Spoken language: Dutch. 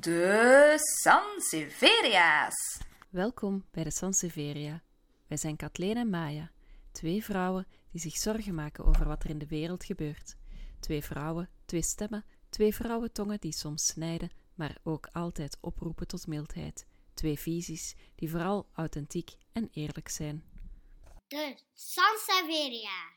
De Sanseveria's. Welkom bij de Sanseveria. Wij zijn Kathleen en Maya, twee vrouwen die zich zorgen maken over wat er in de wereld gebeurt. Twee vrouwen, twee stemmen, twee vrouwentongen die soms snijden, maar ook altijd oproepen tot mildheid. Twee visies die vooral authentiek en eerlijk zijn. De Sanseveria.